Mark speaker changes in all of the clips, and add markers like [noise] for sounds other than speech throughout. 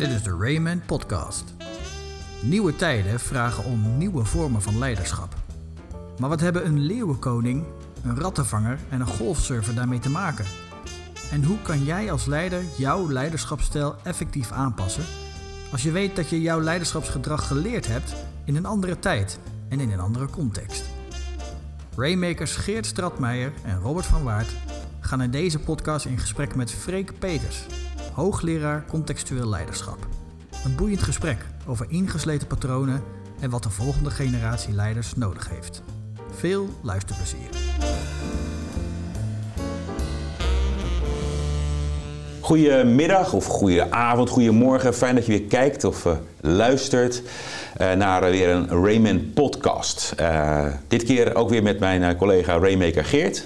Speaker 1: Dit is de Rayman Podcast. Nieuwe tijden vragen om nieuwe vormen van leiderschap. Maar wat hebben een leeuwenkoning, een rattenvanger en een golfsurfer daarmee te maken? En hoe kan jij als leider jouw leiderschapsstijl effectief aanpassen als je weet dat je jouw leiderschapsgedrag geleerd hebt in een andere tijd en in een andere context? Raymakers Geert Stratmeijer en Robert van Waard gaan in deze podcast in gesprek met Freek Peters, hoogleraar contextueel leiderschap. Een boeiend gesprek over ingesleten patronen en wat de volgende generatie leiders nodig heeft. Veel luisterplezier.
Speaker 2: Goedemiddag of goede avond, goedemorgen. Fijn dat je weer kijkt of uh, luistert uh, naar uh, weer een Rayman podcast. dit keer ook weer met mijn collega Raymaker Geert.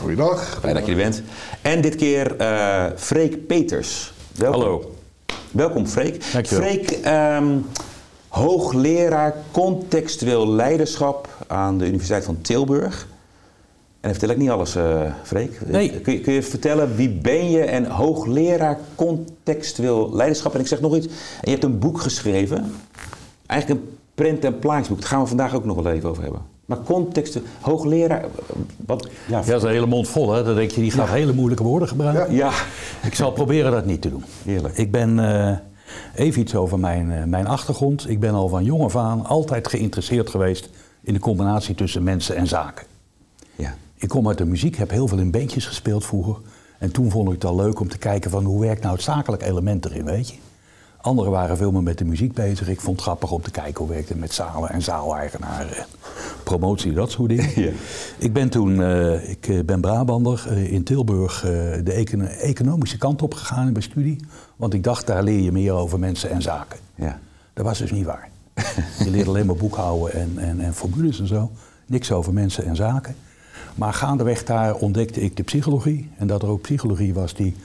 Speaker 3: Goeiedag.
Speaker 2: Fijn dat je er bent. En dit keer Freek Peters.
Speaker 4: Welkom. Hallo.
Speaker 2: Welkom Freek.
Speaker 4: Dankjewel.
Speaker 2: Freek, um, hoogleraar contextueel leiderschap aan de Universiteit van Tilburg. En vertel ik niet alles, uh, Freek.
Speaker 4: Nee.
Speaker 2: Kun je, kun je vertellen wie ben je en hoogleraar contextueel leiderschap? En ik zeg nog iets. En je hebt een boek geschreven. Eigenlijk een print- en plaatjesboek. Daar gaan we vandaag ook nog wel even over hebben. Maar context, hoogleraar, wat?
Speaker 4: Ja, dat is een hele mond vol, hè? Dan denk je, die gaat ja. hele moeilijke woorden gebruiken.
Speaker 2: Ja.
Speaker 4: Ik zal proberen dat niet te doen.
Speaker 2: Heerlijk.
Speaker 4: Ik ben, uh, even iets over mijn, uh, mijn achtergrond. Ik ben al van jong af aan altijd geïnteresseerd geweest in de combinatie tussen mensen en zaken.
Speaker 2: Ja.
Speaker 4: Ik kom uit de muziek, heb heel veel in bandjes gespeeld vroeger. En toen vond ik het al leuk om te kijken van hoe werkt nou het zakelijk element erin, weet je. Anderen waren veel meer met de muziek bezig. Ik vond het grappig om te kijken hoe werkt het met zalen en zaaleigenaren. Promotie, dat soort dingen. [laughs]
Speaker 2: Ja.
Speaker 4: Ik ben toen, uh, ik ben Brabander, uh, in Tilburg uh, de econ economische kant op gegaan in mijn studie. Want ik dacht, daar leer je meer over mensen en zaken.
Speaker 2: Ja.
Speaker 4: Dat was dus niet waar. [laughs] je leert alleen maar boekhouden en, en, en formules en zo. Niks over mensen en zaken. Maar gaandeweg daar ontdekte ik de psychologie. En dat er ook psychologie was die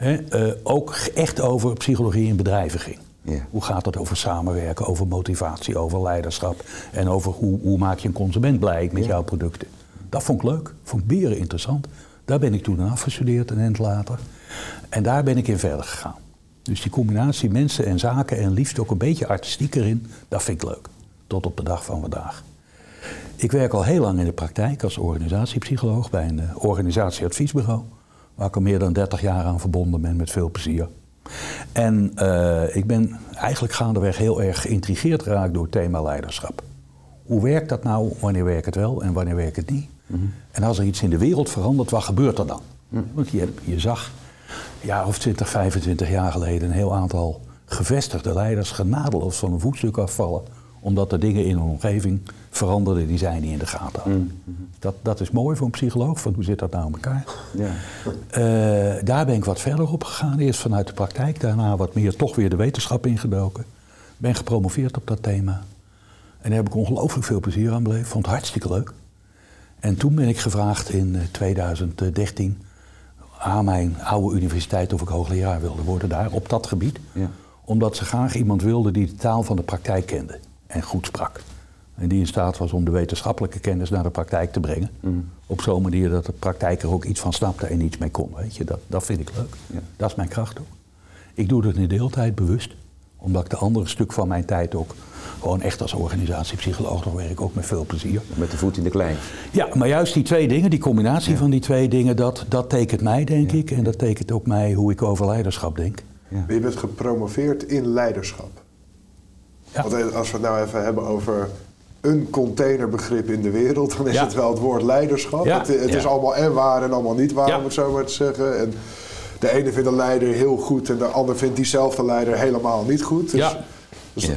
Speaker 4: hè, uh, ook echt over psychologie in bedrijven ging.
Speaker 2: Ja.
Speaker 4: Hoe gaat het over samenwerken, over motivatie, over leiderschap. En over hoe, hoe maak je een consument blij met
Speaker 2: Ja.
Speaker 4: jouw producten. Dat vond ik leuk, vond ik beren interessant. Daar ben ik toen aan afgestudeerd, een eind later. En daar ben ik in verder gegaan. Dus die combinatie mensen en zaken en liefst ook een beetje artistiek erin, dat vind ik leuk. Tot op de dag van vandaag. Ik werk al heel lang in de praktijk als organisatiepsycholoog bij een uh, organisatieadviesbureau. Waar ik al meer dan 30 jaar aan verbonden ben met veel plezier. En uh, ik ben eigenlijk gaandeweg heel erg geïntrigeerd geraakt door het thema leiderschap. Hoe werkt dat nou? Wanneer werkt het wel en wanneer werkt het niet?
Speaker 2: Mhm.
Speaker 4: Mm -hmm. En als er iets in de wereld verandert, wat gebeurt er dan? Mm. Want je, je zag een jaar of 20, 25 jaar geleden een heel aantal gevestigde leiders genadeloos van een voetstuk afvallen. Omdat er dingen in hun omgeving veranderden die zij niet in de gaten hadden.
Speaker 2: Mm -hmm.
Speaker 4: dat, dat is mooi voor een psycholoog, van hoe zit dat nou in elkaar?
Speaker 2: Ja.
Speaker 4: Uh, daar ben ik wat verder op gegaan. Eerst vanuit de praktijk, daarna wat meer toch weer de wetenschap ingedoken. Ben gepromoveerd op dat thema. En daar heb ik ongelooflijk veel plezier aan beleefd. Vond het hartstikke leuk. En toen ben ik gevraagd in 2013 aan mijn oude universiteit of ik hoogleraar wilde worden daar, op dat gebied.
Speaker 2: Ja.
Speaker 4: Omdat ze graag iemand wilden die de taal van de praktijk kende en goed sprak. En die in staat was om de wetenschappelijke kennis naar de praktijk te brengen.
Speaker 2: Mm.
Speaker 4: Op zo'n manier dat de praktijk er ook iets van snapte en iets mee kon. Weet je? Dat, dat vind ik leuk.
Speaker 2: Ja.
Speaker 4: Dat is mijn kracht ook. Ik doe dat in deeltijd bewust. Omdat ik de andere stuk van mijn tijd ook gewoon echt als organisatiepsycholoog nog werk. Ook met veel plezier.
Speaker 2: Met de voet in de klei.
Speaker 4: Ja, maar juist die twee dingen, die combinatie ja. van die twee dingen, dat, dat tekent mij denk
Speaker 2: Ja.
Speaker 4: ik. En dat tekent ook mij hoe ik over leiderschap denk.
Speaker 2: Ja.
Speaker 3: Je bent gepromoveerd in leiderschap.
Speaker 4: Ja.
Speaker 3: Want als we het nou even hebben over een containerbegrip in de wereld, dan is
Speaker 4: Ja.
Speaker 3: het wel het woord leiderschap.
Speaker 4: Ja.
Speaker 3: Het, het is allemaal en waar en allemaal niet waar, om het zo maar te zeggen. En de ene vindt een leider heel goed en de ander vindt diezelfde leider helemaal niet goed. Dus, dus
Speaker 2: Ja.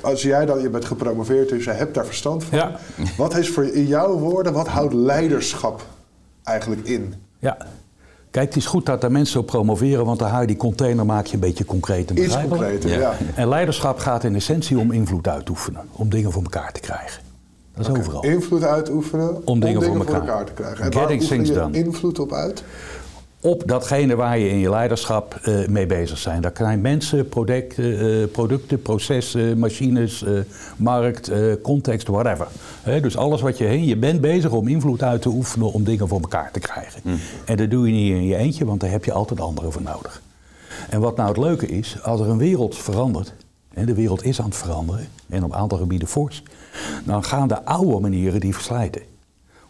Speaker 3: als jij dan, je bent gepromoveerd, dus je hebt daar verstand van.
Speaker 4: Ja.
Speaker 3: Wat is voor in jouw woorden, wat houdt leiderschap eigenlijk in?
Speaker 4: Ja. Kijk, het is goed dat er mensen op promoveren, want dan haal je die container maak je een beetje concreet en
Speaker 3: Iets concreter,
Speaker 2: Ja.
Speaker 3: ja.
Speaker 4: En leiderschap gaat in essentie om invloed uit te oefenen, om dingen voor elkaar te krijgen. Dat is overal.
Speaker 3: Invloed uitoefenen
Speaker 4: Om dingen voor elkaar.
Speaker 3: te krijgen. En waar
Speaker 4: Getting
Speaker 3: oefen
Speaker 4: things
Speaker 3: je
Speaker 4: done.
Speaker 3: invloed op uit?
Speaker 4: Op datgene waar je in je leiderschap eh, mee bezig zijn. Dat zijn mensen, producten, eh, producten processen, machines, eh, markt, context, whatever. Dus alles wat je heen, je bent bezig om invloed uit te oefenen om dingen voor elkaar te krijgen. En dat doe je niet in je eentje, want daar heb je altijd anderen voor nodig. En wat nou het leuke is, als er een wereld verandert, en de wereld is aan het veranderen, en op een aantal gebieden fors, dan gaan de oude manieren die verslijten.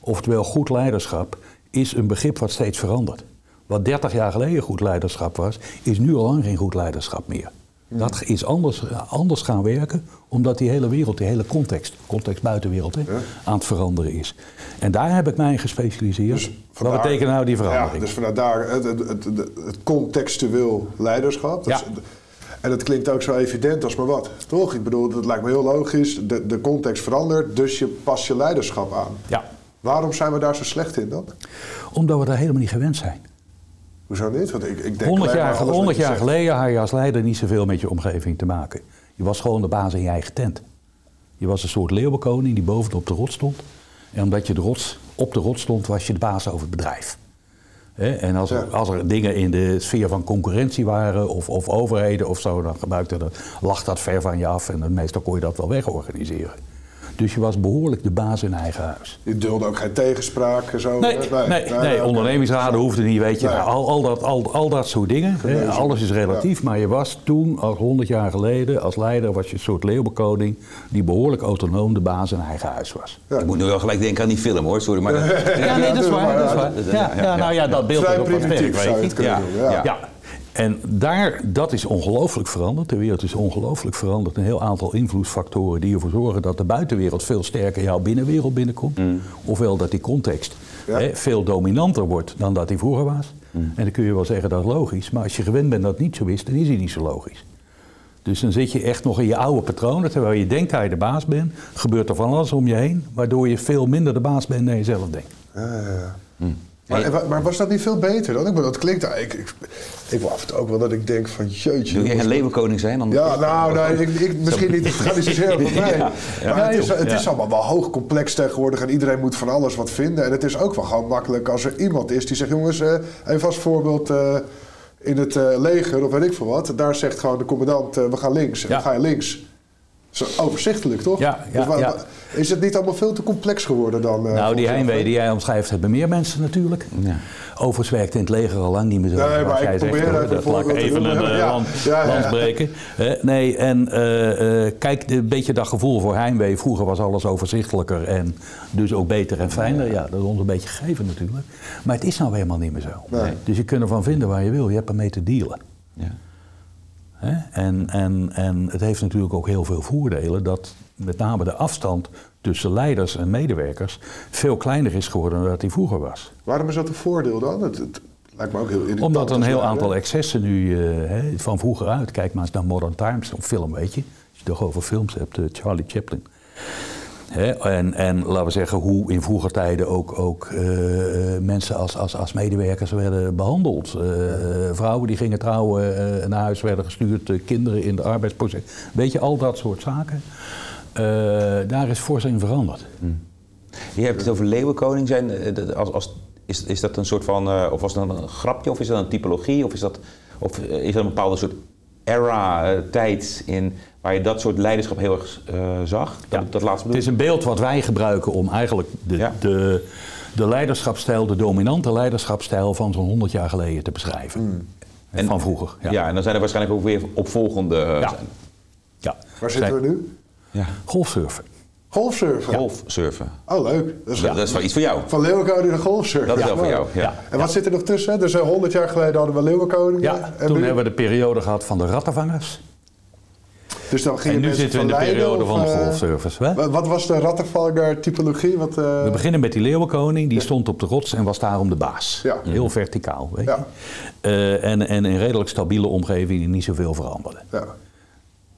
Speaker 4: Oftewel, goed leiderschap is een begrip wat steeds verandert. Wat 30 jaar geleden goed leiderschap was, is nu al lang geen goed leiderschap meer. Dat is anders, anders gaan werken, omdat die hele wereld, die hele context, context buitenwereld, hè, aan het veranderen is. En daar heb ik mij in gespecialiseerd.
Speaker 3: Dus
Speaker 4: Wat betekent nou die
Speaker 3: Ja,
Speaker 4: verandering?
Speaker 3: dus vanuit daar het, het, het, het, het contextueel leiderschap. Dat is-
Speaker 4: Ja.
Speaker 3: en dat klinkt ook zo evident als maar wat, toch? Ik bedoel, dat lijkt me heel logisch. De, de context verandert, dus je past je leiderschap aan.
Speaker 4: Ja,
Speaker 3: Waarom zijn we daar zo slecht in dan?
Speaker 4: omdat we daar helemaal niet gewend zijn.
Speaker 3: Hoezo niet? Want ik, ik denk
Speaker 4: 100
Speaker 3: alleen maar
Speaker 4: jaar,
Speaker 3: alles wat
Speaker 4: 100
Speaker 3: je
Speaker 4: jaar geleden had je als leider niet zoveel met je omgeving te maken. Je was gewoon de baas in je eigen tent. Je was een soort leeuwenkoning die bovenop de rots stond. En omdat je de rots, op de rots stond, was je de baas over het bedrijf. En als er,
Speaker 3: Ja.
Speaker 4: als er dingen in de sfeer van concurrentie waren, of, of overheden of zo, dan gebruikte dat, lag dat ver van je af en meestal kon je dat wel wegorganiseren. Dus je was behoorlijk de baas in eigen huis.
Speaker 3: Je dulde ook geen tegenspraak en zo.
Speaker 4: Nee,
Speaker 3: hè?
Speaker 4: nee, nee, ondernemingsraden hoefden niet, weet je,
Speaker 3: Nee.
Speaker 4: al, al, dat, al, al dat soort dingen. Hè, alles is relatief, maar je was toen, als 100 jaar geleden, als leider, was je een soort leeuwenkoning die behoorlijk autonoom de baas in eigen huis was.
Speaker 2: Ik moet nu wel gelijk denken aan die film hoor, sorry. Maar dat- [laughs]
Speaker 4: Ja, nee, dat is waar. Dat is waar.
Speaker 2: Ja,
Speaker 4: Ja,
Speaker 2: ja,
Speaker 4: ja, nou ja, dat beeld is ook wel sterk, weet je.
Speaker 2: Ja,
Speaker 3: doen. Ja.
Speaker 4: En daar, dat is ongelooflijk veranderd. De wereld is ongelooflijk veranderd. Een heel aantal invloedsfactoren die ervoor zorgen dat de buitenwereld veel sterker jouw binnenwereld binnenkomt. Ofwel dat die context
Speaker 3: Ja.
Speaker 4: hè, veel dominanter wordt dan dat die vroeger was. En dan kun je wel zeggen dat is logisch. Maar als je gewend bent dat het niet zo is, dan is hij niet zo logisch. Dus dan zit je echt nog in je oude patronen. Terwijl je denkt dat je de baas bent, gebeurt er van alles om je heen. Waardoor je veel minder de baas bent dan je zelf denkt.
Speaker 3: Ja, ja, ja. Maar, maar was dat niet veel beter dan? Ik bedoel, dat klinkt... Ik, ik, ik wil af en toe ook wel dat ik denk van jeetje.
Speaker 2: Wil jij
Speaker 3: jongens,
Speaker 2: een leeuwenkoning zijn? Dan
Speaker 3: Ja, nou, [laughs] nee, ik, ik, misschien niet. Het gaat niet zozeer over mij.
Speaker 2: Ja, ja.
Speaker 3: Maar het, is, het is allemaal wel hoog complex tegenwoordig en iedereen moet van alles wat vinden. En het is ook wel gewoon makkelijk als er iemand is die zegt: jongens, eh, even als voorbeeld eh, in het eh, leger of weet ik veel wat. Daar zegt gewoon de commandant: eh, we gaan links. En
Speaker 4: Ja.
Speaker 3: dan ga je links. Zo overzichtelijk, toch?
Speaker 4: Ja, ja,
Speaker 3: Dus
Speaker 4: ja.
Speaker 3: Is het niet allemaal veel te complex geworden dan? eh,
Speaker 4: Nou, die heimwee die jij omschrijft, hebben meer mensen natuurlijk.
Speaker 2: Ja.
Speaker 4: Overigens werkt in het leger al lang niet meer zo.
Speaker 3: Nee, maar
Speaker 4: jij
Speaker 3: ik
Speaker 4: zegt,
Speaker 3: probeer
Speaker 4: Dat laat ik even een
Speaker 3: Ja.
Speaker 4: land,
Speaker 3: Ja, ja, ja.
Speaker 4: breken. Hè, nee, en eh, eh, kijk, een beetje dat gevoel voor heimwee. Vroeger was alles overzichtelijker en dus ook beter en fijner. Ja, dat is ons een beetje gegeven natuurlijk. Maar het is nou helemaal niet meer zo.
Speaker 3: Nee.
Speaker 4: Dus je kunt ervan vinden waar je wil. Je hebt ermee te dealen.
Speaker 2: Ja.
Speaker 4: En, en, en het heeft natuurlijk ook heel veel voordelen dat met name de afstand tussen leiders en medewerkers veel kleiner is geworden dan dat die vroeger was.
Speaker 3: Waarom is dat een voordeel dan? Het, het lijkt me ook heel irritant.
Speaker 4: Omdat een heel aantal excessen nu eh, van vroeger uit, kijk maar eens naar Modern Times, een film weet je, als je het toch over films hebt, eh, Charlie Chaplin. En, en laten we zeggen hoe in vroeger tijden ook, ook eh, mensen als, als, als medewerkers werden behandeld. Eh, vrouwen die gingen trouwen, eh, naar huis werden gestuurd, kinderen in de arbeidsproces. Weet je, al dat soort zaken. Daar is fors veranderd.
Speaker 2: Je hebt het over leeuwenkoning zijn. Als, als, is, is dat een soort van, of was dat een grapje, of is dat een typologie, of is dat, of is dat een bepaalde soort era, tijd in, waar je dat soort leiderschap heel erg eh, zag? Dat,
Speaker 4: Ja.
Speaker 2: dat laatste
Speaker 4: Het is een beeld wat wij gebruiken om eigenlijk de,
Speaker 2: Ja.
Speaker 4: de, de leiderschapsstijl, de dominante leiderschapsstijl van zo'n 100 jaar geleden te beschrijven. En van vroeger. Ja.
Speaker 2: Ja. en dan zijn er waarschijnlijk ook weer opvolgende. eh,
Speaker 4: Ja. Ja.
Speaker 3: Waar zitten we nu?
Speaker 2: ja.
Speaker 4: Golfsurfen.
Speaker 3: Golfsurfen.
Speaker 2: Golfsurfen.
Speaker 3: Oh, leuk. Dat is,
Speaker 2: Dat, dat is wel iets voor jou.
Speaker 3: Van Leeuwenkoning naar golfsurfen.
Speaker 2: Dat is wel voor jou. Ja.
Speaker 4: Ja.
Speaker 3: En wat zit er nog tussen? Dus eh, 100 jaar geleden hadden we Leeuwenkoning.
Speaker 4: Ja,
Speaker 3: en
Speaker 4: toen
Speaker 3: nu-
Speaker 4: hebben we de periode gehad van de rattenvangers.
Speaker 3: Dus dan gingen
Speaker 4: En nu zitten we in de periode
Speaker 3: of,
Speaker 4: van de
Speaker 3: eh,
Speaker 4: golfsurfers. Hè?
Speaker 3: wa- Wat was de rattenvanger typologie? Wat, eh,
Speaker 4: We beginnen met die leeuwenkoning, die stond op de rots en was daarom de baas.
Speaker 3: Ja.
Speaker 4: Heel verticaal, weet
Speaker 3: Ja.
Speaker 4: je. Eh, en, en in een redelijk stabiele omgeving die niet zoveel veranderde.
Speaker 3: ja.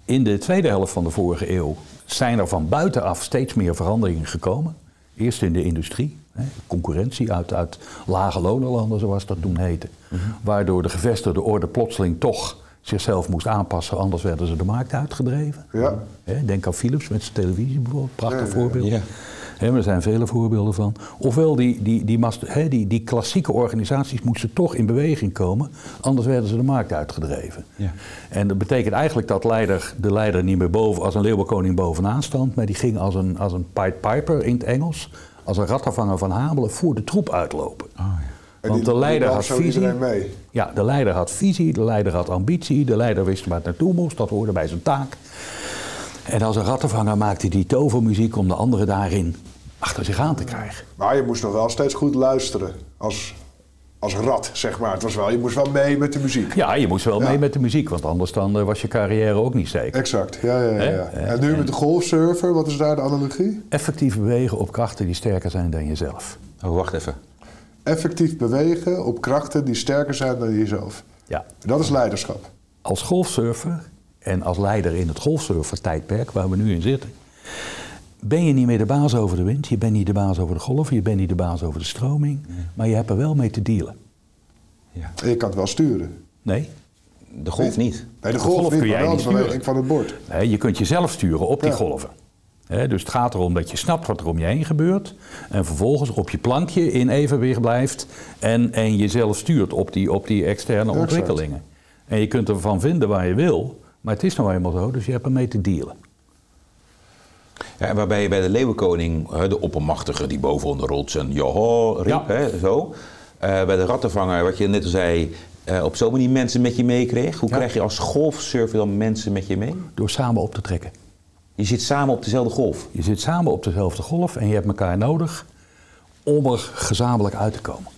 Speaker 4: In de tweede helft van de vorige eeuw zijn er van buitenaf steeds meer veranderingen gekomen. Eerst in de industrie, hè, concurrentie uit, uit lage lonenlanden, zoals dat toen heette. Waardoor de gevestigde orde plotseling toch zichzelf moest aanpassen, anders werden ze de markt uitgedreven.
Speaker 3: Ja.
Speaker 4: Hè, denk aan Philips met zijn televisie bijvoorbeeld, prachtig
Speaker 3: Ja, ja, ja.
Speaker 4: voorbeeld.
Speaker 2: Ja.
Speaker 4: Maar er zijn vele voorbeelden van. Ofwel, die, die, die, die, die klassieke organisaties moesten toch in beweging komen, anders werden ze de markt uitgedreven.
Speaker 2: Ja.
Speaker 4: En dat betekent eigenlijk dat leider, de leider niet meer boven, als een leeuwenkoning bovenaan stond, maar die ging als een, als een Pied Piper in het Engels, als een rattenvanger van Hamelen, voor de troep uitlopen.
Speaker 2: Oh,
Speaker 3: En
Speaker 4: Want
Speaker 3: die-
Speaker 4: de leider
Speaker 3: die
Speaker 4: had visie.
Speaker 3: mee.
Speaker 4: Ja, de leider had visie, de leider had ambitie, de leider wist waar het naartoe moest, dat hoorde bij zijn taak. En als een rattenvanger maakte hij tovermuziek om de anderen daarin achter zich aan te krijgen.
Speaker 3: Maar je moest nog wel steeds goed luisteren. Als, als rat, zeg maar. Het was wel, je moest wel mee met de muziek.
Speaker 4: Ja, je moest wel
Speaker 3: Ja.
Speaker 4: mee met de muziek, want anders dan, eh, was je carrière ook niet zeker.
Speaker 3: Exact, ja, ja, ja. Ja.
Speaker 4: Eh,
Speaker 3: En nu met de golfsurfer, wat is daar de analogie?
Speaker 4: Effectief bewegen op krachten die sterker zijn dan jezelf.
Speaker 2: Oh, wacht even.
Speaker 3: Effectief bewegen op krachten die sterker zijn dan jezelf.
Speaker 4: Ja.
Speaker 3: Dat is leiderschap.
Speaker 4: Als golfsurfer en als leider in het golfsurfer-tijdperk waar we nu in zitten, ben je niet meer de baas over de wind, je bent niet de baas over de golven, je bent niet de baas over de stroming, maar je hebt er wel mee te dealen.
Speaker 2: Ja.
Speaker 3: En je kan het wel sturen.
Speaker 4: Nee,
Speaker 2: De golf niet.
Speaker 3: Nee, de
Speaker 4: golf
Speaker 3: golf,
Speaker 4: kun
Speaker 3: niet,
Speaker 4: jij niet sturen.
Speaker 3: van het bord.
Speaker 4: Hè, je kunt jezelf sturen op die
Speaker 3: Ja.
Speaker 4: golven. Hè, dus het gaat erom dat je snapt wat er om je heen gebeurt. En vervolgens op je plankje in evenwicht blijft. En, en jezelf stuurt op die, op die externe ontwikkelingen. En je kunt ervan vinden waar je wil. Maar het is nou eenmaal zo, dus je hebt ermee te dealen.
Speaker 2: Ja, waarbij je bij de leeuwenkoning, de oppermachtige die boven de rots en joho riep,
Speaker 4: Ja.
Speaker 2: hè, zo. Eh, bij de rattenvanger, wat je net al zei, eh, op zo'n manier mensen met je meekreeg. Hoe
Speaker 4: Ja.
Speaker 2: krijg je als golfsurfer dan mensen met je mee?
Speaker 4: Door samen op te trekken.
Speaker 2: Je zit samen op dezelfde golf.
Speaker 4: Je zit samen op dezelfde golf en je hebt elkaar nodig om er gezamenlijk uit te komen.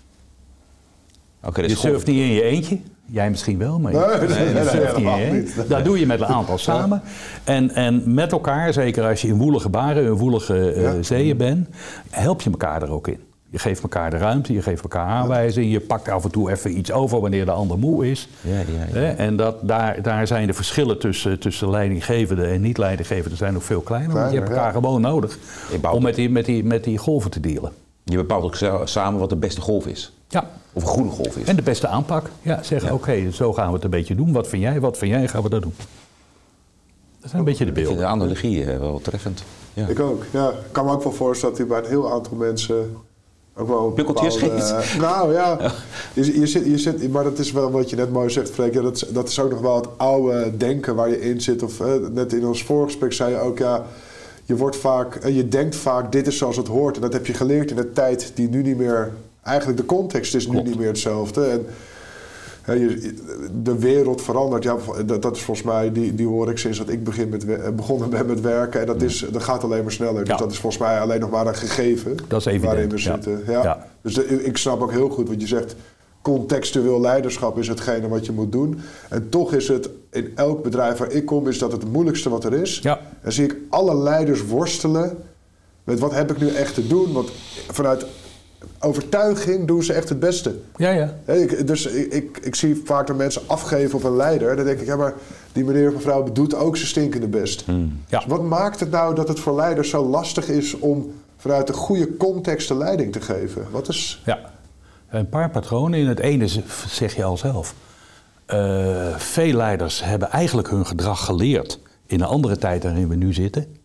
Speaker 2: Oké,
Speaker 4: Je
Speaker 2: dus
Speaker 4: surft niet in je eentje. Jij misschien wel, maar je,
Speaker 3: Nee,
Speaker 4: surft niet in je eentje. Dat doe je met een aantal samen. En, en met elkaar, zeker als je in woelige baren, in woelige eh,
Speaker 3: Ja.
Speaker 4: zeeën bent, help je elkaar er ook in. Je geeft elkaar de ruimte, je geeft elkaar aanwijzingen, je pakt af en toe even iets over wanneer de ander moe is.
Speaker 2: Ja, ja,
Speaker 4: En dat, daar, daar zijn de verschillen tussen, tussen leidinggevende en niet-leidinggevende zijn nog veel kleiner. want je hebt elkaar gewoon nodig om met die, met, die, met die golven te dealen.
Speaker 2: Je bepaalt ook samen wat de beste golf is.
Speaker 4: Ja,
Speaker 2: Of een goede golf is.
Speaker 4: En de beste aanpak. Ja, zeggen, oké, zo gaan we het een beetje doen. Wat vind jij, wat vind jij, gaan we dat doen. Dat zijn een beetje de
Speaker 2: Ik vind
Speaker 4: beelden.
Speaker 2: de analogie eh, wel treffend. Ja.
Speaker 3: Ik ook, ja. Ik kan me ook wel voorstellen dat hij bij een heel aantal mensen ook wel...
Speaker 2: Pukkeltjes geeft.
Speaker 3: nou ja, je, je zit, je zit, maar dat is wel wat je net mooi zegt, Freek. Ja, dat, is, dat is ook nog wel het oude denken waar je in zit. Of eh, net in ons voorgesprek zei je ook, ja... Je wordt vaak, eh, je denkt vaak, dit is zoals het hoort. En dat heb je geleerd in een tijd die nu niet meer... Eigenlijk de context is nu
Speaker 4: Klopt.
Speaker 3: niet meer hetzelfde. En de wereld verandert. Ja, dat, dat is volgens mij, die, die hoor ik sinds dat ik begin met, begonnen ben met werken. En dat, is, dat gaat alleen maar sneller. Dus dat is volgens mij alleen nog maar een gegeven
Speaker 4: Dat is evident,
Speaker 3: waarin we
Speaker 4: ja.
Speaker 3: zitten. Ja.
Speaker 4: Ja.
Speaker 3: Dus de- ik snap ook heel goed wat je zegt. Contextueel leiderschap is hetgene wat je moet doen. En toch is het in elk bedrijf waar ik kom, is dat het moeilijkste wat er is. En zie ik alle leiders worstelen met wat heb ik nu echt te doen. Want vanuit overtuiging doen ze echt het beste.
Speaker 4: Ja, ja.
Speaker 3: Hè, ik, dus ik, ik, ik zie vaak dat mensen afgeven op een leider. Dan denk ik, ja, maar die meneer of mevrouw doet ook zijn stinkende best.
Speaker 4: Ja.
Speaker 3: Dus wat maakt het nou dat het voor leiders zo lastig is om vanuit een goede context de leiding te geven? Wat is.
Speaker 4: Ja, een paar patronen. In het ene zeg je al zelf. Eh, veel leiders hebben eigenlijk hun gedrag geleerd in een andere tijd waarin we nu zitten.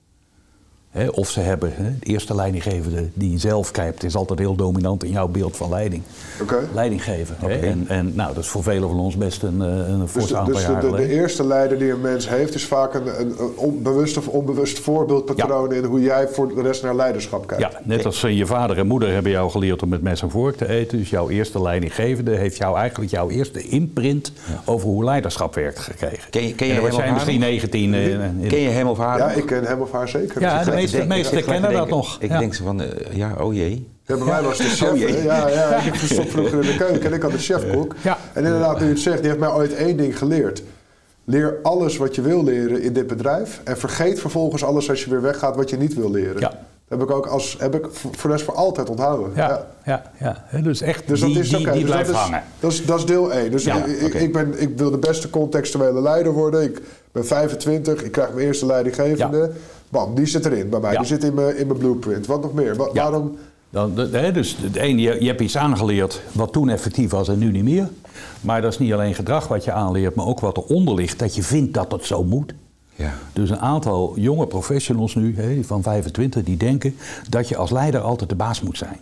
Speaker 4: Hè, of ze hebben, hè, de eerste leidinggevende die je zelf krijgt, is altijd heel dominant in jouw beeld van leiding.
Speaker 3: Oké.
Speaker 4: Leiding geven. hè.
Speaker 2: Oké.
Speaker 4: En, en nou, dat is voor velen van ons best een, eh, een
Speaker 3: Dus,
Speaker 4: fors
Speaker 3: de,
Speaker 4: aantal
Speaker 3: dus de, de, eerste leider die een mens heeft, is vaak een, een, onbewust of onbewust voorbeeldpatroon in hoe jij voor de rest naar leiderschap kijkt.
Speaker 4: Ja, net als eh, je vader en moeder hebben jou geleerd om met mes en vork te eten. Dus jouw eerste leidinggevende heeft jou eigenlijk jouw eerste imprint over hoe leiderschap werkt gekregen.
Speaker 2: Ken je- ken je
Speaker 4: en
Speaker 2: hem of
Speaker 4: misschien
Speaker 2: haar
Speaker 4: 19. eh,
Speaker 2: Ken je hem of haar?
Speaker 3: Ja, ik ken hem of haar zeker.
Speaker 4: Ja, De meeste, meesten
Speaker 2: gelijk
Speaker 4: kennen dat nog.
Speaker 2: Ik
Speaker 4: Ja.
Speaker 2: denk zo van, eh, ja, oh jee.
Speaker 3: Ja, bij mij was de chef.
Speaker 2: Oh,
Speaker 3: hè. ja, ja, ik stond vroeger in de keuken en ik had een chefkok.
Speaker 4: Ja.
Speaker 3: En inderdaad, nu je het zegt, die heeft mij ooit één ding geleerd. Leer alles wat je wil leren in dit bedrijf. En vergeet vervolgens alles als je weer weggaat wat je niet wil leren.
Speaker 4: Ja.
Speaker 3: Dat heb ik ook als, heb ik voor rest voor altijd onthouden.
Speaker 4: Ja, ja, ja. Dus echt,
Speaker 3: Dus
Speaker 4: die,
Speaker 3: dat is
Speaker 4: die,
Speaker 3: oké.
Speaker 4: die
Speaker 3: Dus dat
Speaker 4: blijft
Speaker 3: is-
Speaker 4: hangen.
Speaker 3: Dat is, dat is deel 1. Dus
Speaker 4: Ja,
Speaker 3: ik, ik,
Speaker 2: oké.
Speaker 3: ik, ben, ik wil de beste contextuele leider worden. Ik ben 25, ik krijg mijn eerste leidinggevende. Bam, die zit erin bij mij. Die zit in mijn, in mijn blueprint. Wat nog meer? Waarom?
Speaker 4: Dan, dus het ene, je, je hebt iets aangeleerd wat toen effectief was en nu niet meer. Maar dat is niet alleen gedrag wat je aanleert, maar ook wat eronder ligt. Dat je vindt dat het zo moet.
Speaker 2: Ja.
Speaker 4: Dus een aantal jonge professionals nu, hè, van 25, die denken dat je als leider altijd de baas moet zijn.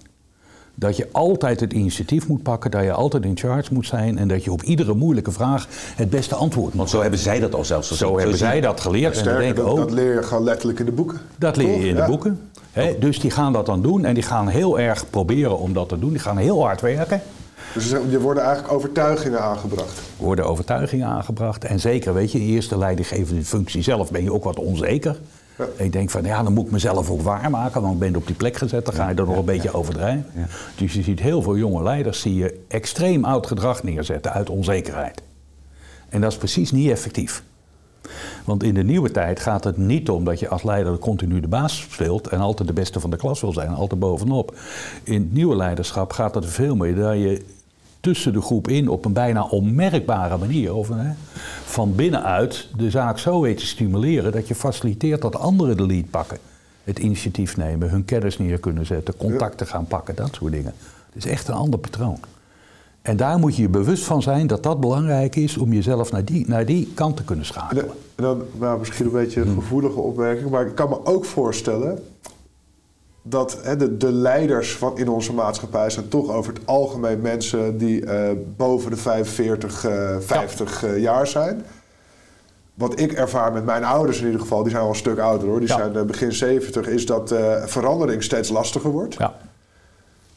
Speaker 4: Dat je altijd het initiatief moet pakken, dat je altijd in charge moet zijn en dat je op iedere moeilijke vraag het beste antwoord moet.
Speaker 2: Want zo hebben zij dat al zelfs gezien.
Speaker 4: Zo hebben zij dat geleerd en denken,
Speaker 3: dat,
Speaker 4: oh,
Speaker 3: dat leer je gewoon letterlijk in de boeken.
Speaker 4: dat leer je in de
Speaker 3: Ja.
Speaker 4: boeken. Hè, dus die gaan dat dan doen en die gaan heel erg proberen om dat te doen. Die gaan heel hard werken.
Speaker 3: Dus je worden eigenlijk overtuigingen aangebracht.
Speaker 4: worden overtuigingen aangebracht. En zeker, weet je, in eerste leidinggevende functie zelf ben je ook wat onzeker.
Speaker 3: Ja.
Speaker 4: Je denkt van, ja, dan moet ik mezelf ook waarmaken, want ik ben op die plek gezet. Dan ga je er nog een beetje overdrijven.
Speaker 2: Ja.
Speaker 4: Dus je ziet heel veel jonge leiders die je extreem oud gedrag neerzetten uit onzekerheid. En dat is precies niet effectief. Want in de nieuwe tijd gaat het niet om dat je als leider continu de baas speelt en altijd de beste van de klas wil zijn, altijd bovenop. In het nieuwe leiderschap gaat het er veel meer dat je tussen de groep in op een bijna onmerkbare manier, of, hè, van binnenuit, de zaak zo weet te stimuleren dat je faciliteert dat anderen de lead pakken. Het initiatief nemen, hun kennis neer kunnen zetten, contacten gaan pakken, dat soort dingen. Het is echt een ander patroon. En daar moet je je bewust van zijn dat dat belangrijk is om jezelf naar die, naar die kant te kunnen
Speaker 3: En
Speaker 4: schakelen.
Speaker 3: dan, en dan nou, misschien een beetje
Speaker 4: Hmm.
Speaker 3: een gevoelige opmerking, maar ik kan me ook voorstellen dat hè, de, de leiders van in onze maatschappij zijn toch over het algemeen mensen die eh, boven de 45, eh, 50 eh, jaar zijn. Wat ik ervaar met mijn ouders in ieder geval, die zijn al een stuk ouder hoor, die
Speaker 4: Ja.
Speaker 3: zijn eh, begin 70, is dat eh, verandering steeds lastiger wordt.
Speaker 4: Ja.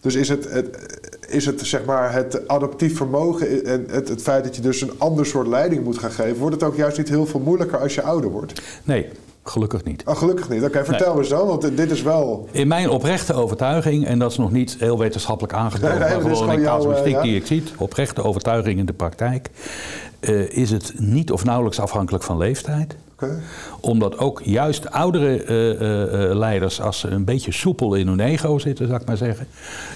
Speaker 3: Dus is het, het, is het, zeg maar, het adaptief vermogen en het, het feit dat je dus een ander soort leiding moet gaan geven, wordt het ook juist niet heel veel moeilijker als je ouder wordt?
Speaker 4: Nee, gelukkig niet.
Speaker 3: Oh, gelukkig niet. Oké, vertel eens dan, want dit is wel.
Speaker 4: In mijn oprechte overtuiging, en dat is nog niet heel wetenschappelijk aangetoond,
Speaker 3: Nee, [laughs] nee,
Speaker 4: maar gewoon
Speaker 3: jouw,
Speaker 4: casuïstiek
Speaker 3: eh, ja.
Speaker 4: die ik zie, oprechte overtuiging in de praktijk, eh, is het niet of nauwelijks afhankelijk van leeftijd.
Speaker 3: Oké.
Speaker 4: Omdat ook juist oudere eh, leiders, als ze een beetje soepel in hun ego zitten, zou ik maar zeggen,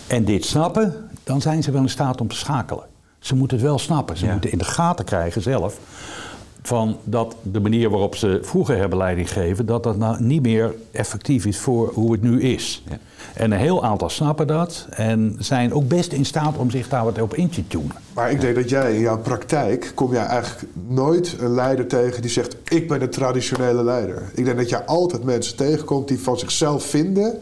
Speaker 4: en dit snappen, dan zijn ze wel in staat om te schakelen. Ze moeten het wel snappen. Ze
Speaker 2: Ja.
Speaker 4: moeten in de gaten krijgen zelf van dat de manier waarop ze vroeger hebben leiding gegeven, dat dat nou niet meer effectief is voor hoe het nu is.
Speaker 2: Ja.
Speaker 4: En een heel aantal snappen dat en zijn ook best in staat om zich daar wat op in te tunen.
Speaker 3: Maar ik denk dat jij in jouw praktijk kom jij eigenlijk nooit een leider tegen die zegt: Ik ben een traditionele leider. Ik denk dat jij altijd mensen tegenkomt die van zichzelf vinden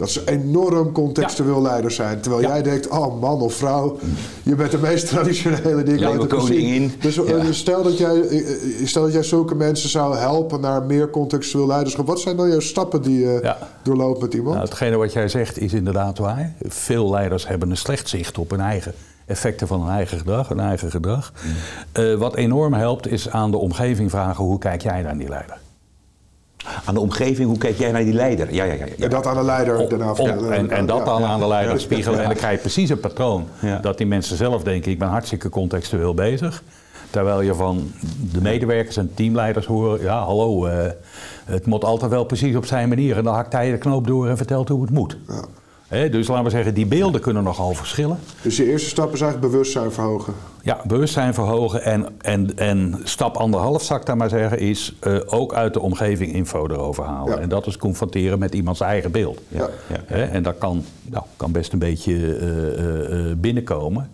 Speaker 3: dat ze enorm contextueel leider zijn. Terwijl
Speaker 4: Ja.
Speaker 3: jij denkt: Oh man of vrouw, je bent de meest traditionele die ik
Speaker 2: Ja,
Speaker 3: ooit heb gezien.
Speaker 2: koningin.
Speaker 3: Dus eh,
Speaker 2: Ja.
Speaker 3: stel, dat jij, eh, eh, stel dat jij zulke mensen zou helpen naar meer contextueel leiderschap. Wat zijn dan jouw stappen die je
Speaker 4: Ja.
Speaker 3: doorloopt met iemand?
Speaker 4: Nou, hetgene wat jij zegt is inderdaad waar. Veel leiders hebben een slecht zicht op hun eigen effecten van hun eigen gedrag. Hun eigen gedrag. Eh, wat enorm helpt is aan de omgeving vragen hoe kijk jij naar die leider?
Speaker 2: Aan de omgeving, hoe kijk jij naar die leider? Ja, ja, ja. ja.
Speaker 3: En dat aan de leider daarna
Speaker 4: en, en dat dan aan de leider spiegelen. En dan krijg je precies een patroon. Dat die mensen zelf denken, ik ben hartstikke contextueel bezig. Terwijl je van de medewerkers en teamleiders hoort, ja hallo, eh, het moet altijd wel precies op zijn manier. En dan hakt hij de knoop door en vertelt hoe het moet.
Speaker 3: Ja.
Speaker 4: Dus laten we zeggen, die beelden kunnen nogal verschillen.
Speaker 3: Dus je eerste stap is eigenlijk bewustzijn verhogen.
Speaker 4: Ja, bewustzijn verhogen en, en, en stap anderhalf, zou ik daar maar zeggen, is eh, ook uit de omgeving info erover halen.
Speaker 3: Ja.
Speaker 4: En dat is confronteren met iemands eigen beeld.
Speaker 3: Ja.
Speaker 2: Ja.
Speaker 4: En dat kan, nou, kan best een beetje eh, eh, binnenkomen.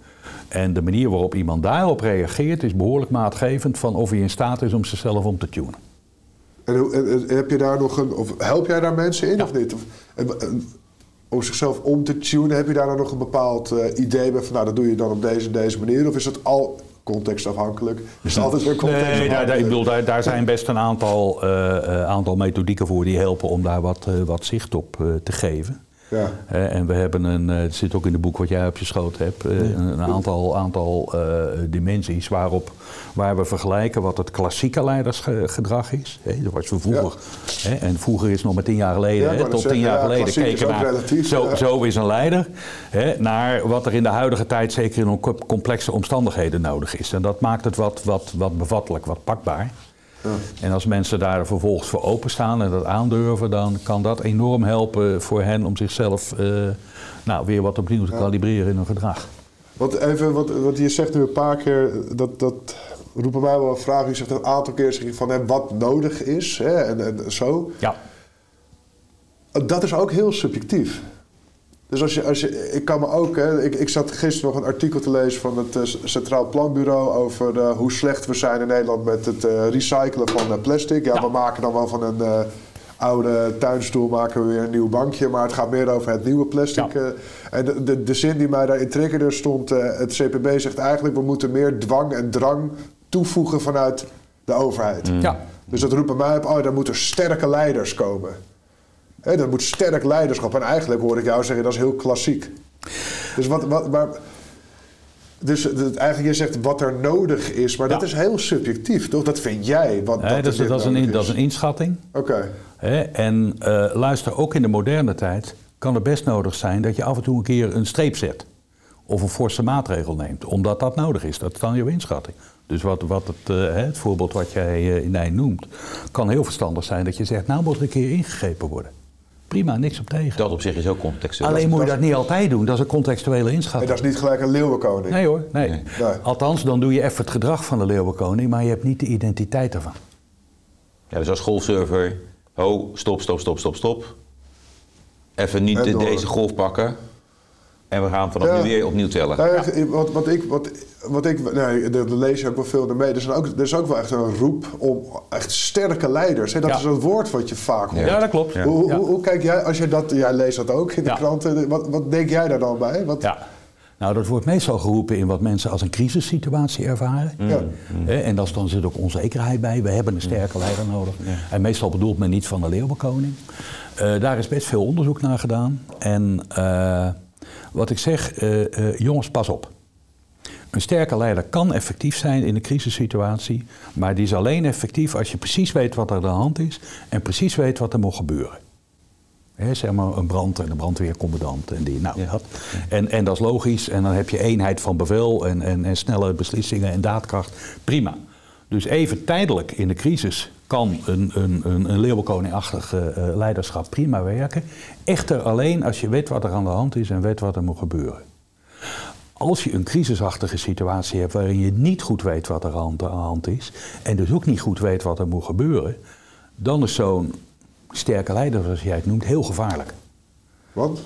Speaker 4: En de manier waarop iemand daarop reageert is behoorlijk maatgevend van of hij in staat is om zichzelf om te tunen.
Speaker 3: En, hoe- en- en heb je daar nog een, of help jij daar mensen in
Speaker 4: Ja.
Speaker 3: of niet? Of, en om zichzelf om te tunen, heb je daar dan nog een bepaald eh, idee bij van nou dat doe je dan op deze en deze manier? Of is het al contextafhankelijk? Is het altijd weer
Speaker 4: Nee,
Speaker 3: contextafhankelijk?
Speaker 4: daar, daar- ik bedoel, daar, daar zijn best een aantal, eh, eh, aantal methodieken voor die helpen om daar wat, wat zicht op te geven.
Speaker 3: Ja.
Speaker 4: En we hebben een, eh, het zit ook in het boek wat jij op je schoot hebt, eh, een, aantal, aantal eh, dimensies waarop, waar we vergelijken wat het klassieke leidersgedrag is. Hè, zoals we vroeger, en vroeger is nog maar tien jaar geleden,
Speaker 3: Ja,
Speaker 4: tot tien jaar
Speaker 3: ja,
Speaker 4: geleden keken naar
Speaker 3: relatief,
Speaker 4: zo, zo is een leider, hè, naar wat er in de huidige tijd zeker in complexe omstandigheden nodig is. En dat maakt het wat, wat, wat bevattelijk, wat pakbaar.
Speaker 3: Ja.
Speaker 4: En als mensen daar vervolgens voor openstaan en dat aandurven, dan kan dat enorm helpen voor hen om zichzelf eh, nou, weer wat opnieuw te kalibreren in hun gedrag.
Speaker 3: Want even, wat, wat je zegt nu een paar keer, dat, dat roept bij mij wel een vraag. Je zegt een aantal keer zeg je van hè, wat nodig is hè, en, en zo.
Speaker 4: Ja,
Speaker 3: Dat is ook heel subjectief. Dus als je, als je, ik kan me ook, hè, ik, ik zat gisteren nog een artikel te lezen van het eh, Centraal Planbureau over eh, hoe slecht we zijn in Nederland met het eh, recyclen van plastic. Ja,
Speaker 4: Ja.
Speaker 3: we maken dan wel van een oude tuinstoel maken we weer een nieuw bankje, maar het gaat meer over het nieuwe plastic.
Speaker 4: Ja.
Speaker 3: en de, de, de zin die mij daarin triggerde stond, het CPB zegt eigenlijk we moeten meer dwang en drang toevoegen vanuit de overheid.
Speaker 4: ja.
Speaker 3: Dus dat roept bij mij op, oh, daar moeten sterke leiders komen. Er moet sterk leiderschap. En eigenlijk hoor ik jou zeggen, dat is heel klassiek. Dus wat, wat, maar Dus eigenlijk, je zegt wat er nodig is, maar dat is heel subjectief, toch? Dat vind jij. Wat,
Speaker 4: Hè,
Speaker 3: dat,
Speaker 4: dat, is, dat, is een, dat is een inschatting.
Speaker 3: Oké.
Speaker 4: En eh, luister, ook in de moderne tijd kan het best nodig zijn dat je af en toe een keer een streep zet. Of een forse maatregel neemt, omdat dat nodig is. Dat is dan jouw inschatting. Dus wat, wat het, eh, het voorbeeld wat jij eh, in Nijn noemt, kan heel verstandig zijn dat je zegt, nou moet er een keer ingegrepen worden. Prima, niks op tegen.
Speaker 2: Dat op zich is ook contextueel.
Speaker 4: Alleen moet je
Speaker 3: dat-
Speaker 4: niet altijd doen, dat is een contextuele
Speaker 3: En
Speaker 4: inschatting.
Speaker 3: dat is niet gelijk een leeuwenkoning.
Speaker 4: Nee hoor, nee. Althans, dan doe je even het gedrag van de leeuwenkoning, maar je hebt niet de identiteit ervan.
Speaker 2: Ja, dus als golfsurfer, ho, stop, stop, stop, stop, stop. Even niet
Speaker 3: En
Speaker 2: deze golf pakken. En we gaan vanaf
Speaker 3: Ja.
Speaker 2: nu weer opnieuw tellen.
Speaker 3: Nou ja, wat, wat ik, wat, wat ik nee, daar lees je ook wel veel ermee. Er, zijn ook, er is ook wel echt een roep om echt sterke leiders. Hè? Dat
Speaker 4: Ja.
Speaker 3: is een woord wat je vaak hoort.
Speaker 4: Ja, dat klopt.
Speaker 2: Ja.
Speaker 3: Hoe, hoe, kijk jij, als je dat, jij leest dat ook in de
Speaker 4: Ja.
Speaker 3: kranten, wat, wat denk jij daar dan bij? Wat,
Speaker 4: Ja. Nou, dat wordt meestal geroepen in wat mensen als een crisissituatie ervaren.
Speaker 3: Ja.
Speaker 4: Hè, En is- dan zit ook onzekerheid bij. We hebben een sterke leider nodig. En meestal bedoelt men niet van de leeuwenkoning. Eh, daar is best veel onderzoek naar gedaan. En eh, wat ik zeg, eh, eh, jongens, pas op. Een sterke leider kan effectief zijn in een crisissituatie, maar die is alleen effectief als je precies weet wat er aan de hand is en precies weet wat er moet gebeuren. Zeg maar een brand en een brandweercommandant en die. Nou, dat. En, en dat is logisch. En dan heb je eenheid van bevel en, en, en snelle beslissingen en daadkracht. Prima. Dus even tijdelijk in de crisis kan een, een, een, een leeuwenkoningachtig eh, eh, leiderschap prima werken. Echter alleen als je weet wat er aan de hand is en weet wat er moet gebeuren. Als je een crisisachtige situatie hebt waarin je niet goed weet wat er aan de hand is en dus ook niet goed weet wat er moet gebeuren, dan is zo'n sterke leider, zoals jij het noemt, heel gevaarlijk.
Speaker 3: Want?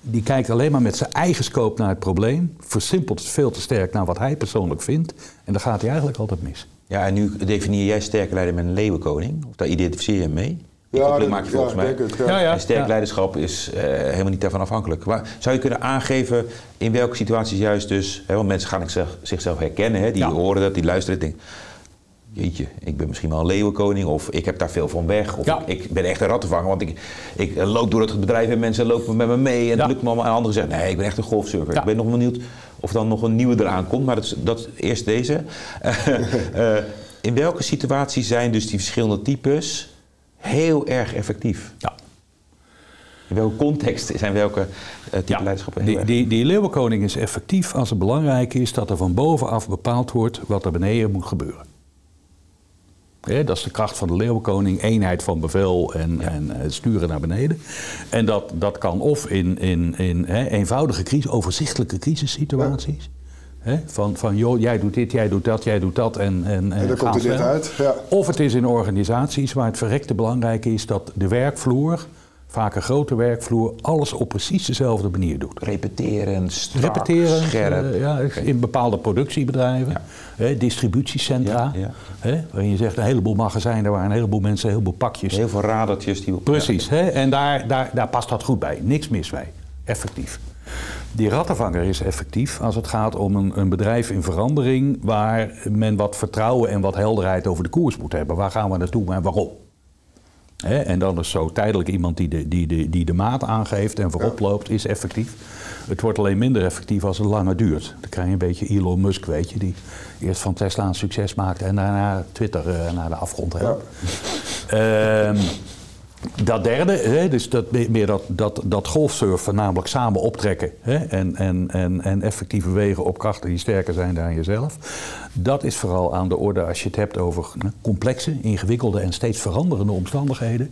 Speaker 4: Die kijkt alleen maar met zijn eigen scope naar het probleem, versimpelt het veel te sterk naar wat hij persoonlijk vindt en dan gaat hij eigenlijk altijd mis.
Speaker 2: Ja, en nu definieer jij sterke leider met een leeuwenkoning. Of daar identificeer je hem mee? Die
Speaker 3: Ja, dat-
Speaker 2: maak je volgens
Speaker 3: ja,
Speaker 2: mij.
Speaker 3: denk het, ja.
Speaker 4: Ja, ja.
Speaker 2: En sterk
Speaker 4: ja.
Speaker 2: leiderschap is eh, helemaal niet daarvan afhankelijk. Maar zou je kunnen aangeven in welke situaties juist dus... Hè, want mensen gaan zich- zichzelf herkennen, hè, die
Speaker 4: Ja.
Speaker 2: horen dat, die luisteren en denken... Jeetje, ik ben misschien wel een leeuwenkoning of ik heb daar veel van weg. Of
Speaker 4: Ja.
Speaker 2: ik, ik ben echt een rattenvanger, want ik, ik loop door het bedrijf en mensen lopen met me mee. En
Speaker 4: Ja.
Speaker 2: lukt me allemaal. En anderen zeggen, nee, ik ben echt een golfsurfer.
Speaker 4: Ja.
Speaker 2: Ik ben nog benieuwd of dan nog een nieuwe eraan komt. Maar dat, is- dat eerst deze. [laughs] Eh, eh, in welke situaties zijn dus die verschillende types heel erg effectief?
Speaker 4: Ja.
Speaker 2: In welke context zijn welke eh type
Speaker 4: Ja,
Speaker 2: leiderschappen
Speaker 4: die, die, die leeuwenkoning is effectief als het belangrijk is dat er van bovenaf bepaald wordt wat er beneden moet gebeuren. Dat is de kracht van de leeuwenkoning, eenheid van bevel en, en eh, sturen naar beneden. En dat, dat kan of in, in, in eenvoudige crisis, overzichtelijke crisissituaties. Van, van joh, jij doet dit, jij doet dat, jij doet dat en, en,
Speaker 3: En
Speaker 4: ga
Speaker 3: komt er dit uit. Ja.
Speaker 4: Of het is in organisaties waar het verrekte belangrijk is dat de werkvloer, vaak een grote werkvloer, alles op precies dezelfde manier doet.
Speaker 2: Repeteren, strak,
Speaker 4: Repeteren,
Speaker 2: scherp.
Speaker 4: eh, ja, in bepaalde productiebedrijven,
Speaker 2: Ja.
Speaker 4: hè, distributiecentra,
Speaker 2: Ja.
Speaker 4: Hè, waarin je zegt een heleboel magazijnen waar een heleboel mensen een heleboel pakjes.
Speaker 2: Heel veel radertjes die op...
Speaker 4: Precies, hè, en daar, daar, daar past dat goed bij. Niks mis bij. Effectief. Die rattenvanger is effectief als het gaat om een, een bedrijf in verandering waar men wat vertrouwen en wat helderheid over de koers moet hebben. Waar gaan we naartoe en waarom? Hè, en dan is zo tijdelijk iemand die de, die, de, die de maat aangeeft en voorop loopt, is effectief. Het wordt alleen minder effectief als het langer duurt. Dan krijg je een beetje Elon Musk, weet je, die eerst van Tesla een succes maakt en daarna Twitter eh, naar de afgrond helpt. Ehm, dat derde, hè, dus dat, meer dat, dat, dat golfsurfen, namelijk samen optrekken hè, en, en, en, en effectief bewegen op krachten die sterker zijn dan jezelf. Dat is vooral aan de orde als je het hebt over nou, complexe, ingewikkelde en steeds veranderende omstandigheden.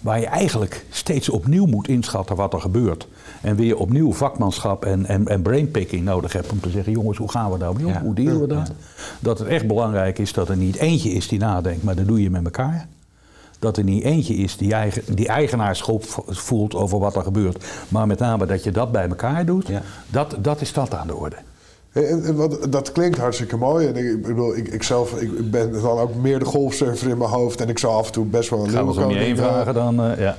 Speaker 4: Waar je eigenlijk steeds opnieuw moet inschatten wat er gebeurt. En weer opnieuw vakmanschap en, en, en brainpicking nodig hebt om te zeggen: jongens, hoe gaan we daarmee om?
Speaker 2: Ja.
Speaker 4: Hoe dealen we dat? Dat het echt belangrijk is dat er niet eentje is die nadenkt, maar dat doe je met elkaar dat er niet eentje is die, eigen, die eigenaarschap voelt over wat er gebeurt. Maar met name dat je dat bij elkaar doet,
Speaker 2: Ja.
Speaker 4: dat, dat is dat aan de orde.
Speaker 3: En, en wat, dat klinkt hartstikke mooi. En ik, ik bedoel, ik, ik zelf ik ben dan ook meer de golfsurfer in mijn hoofd. En ik zou af en toe best wel een
Speaker 4: Gaan we om je heen
Speaker 3: leeuwenkoning,
Speaker 4: vragen dan? eh, ja.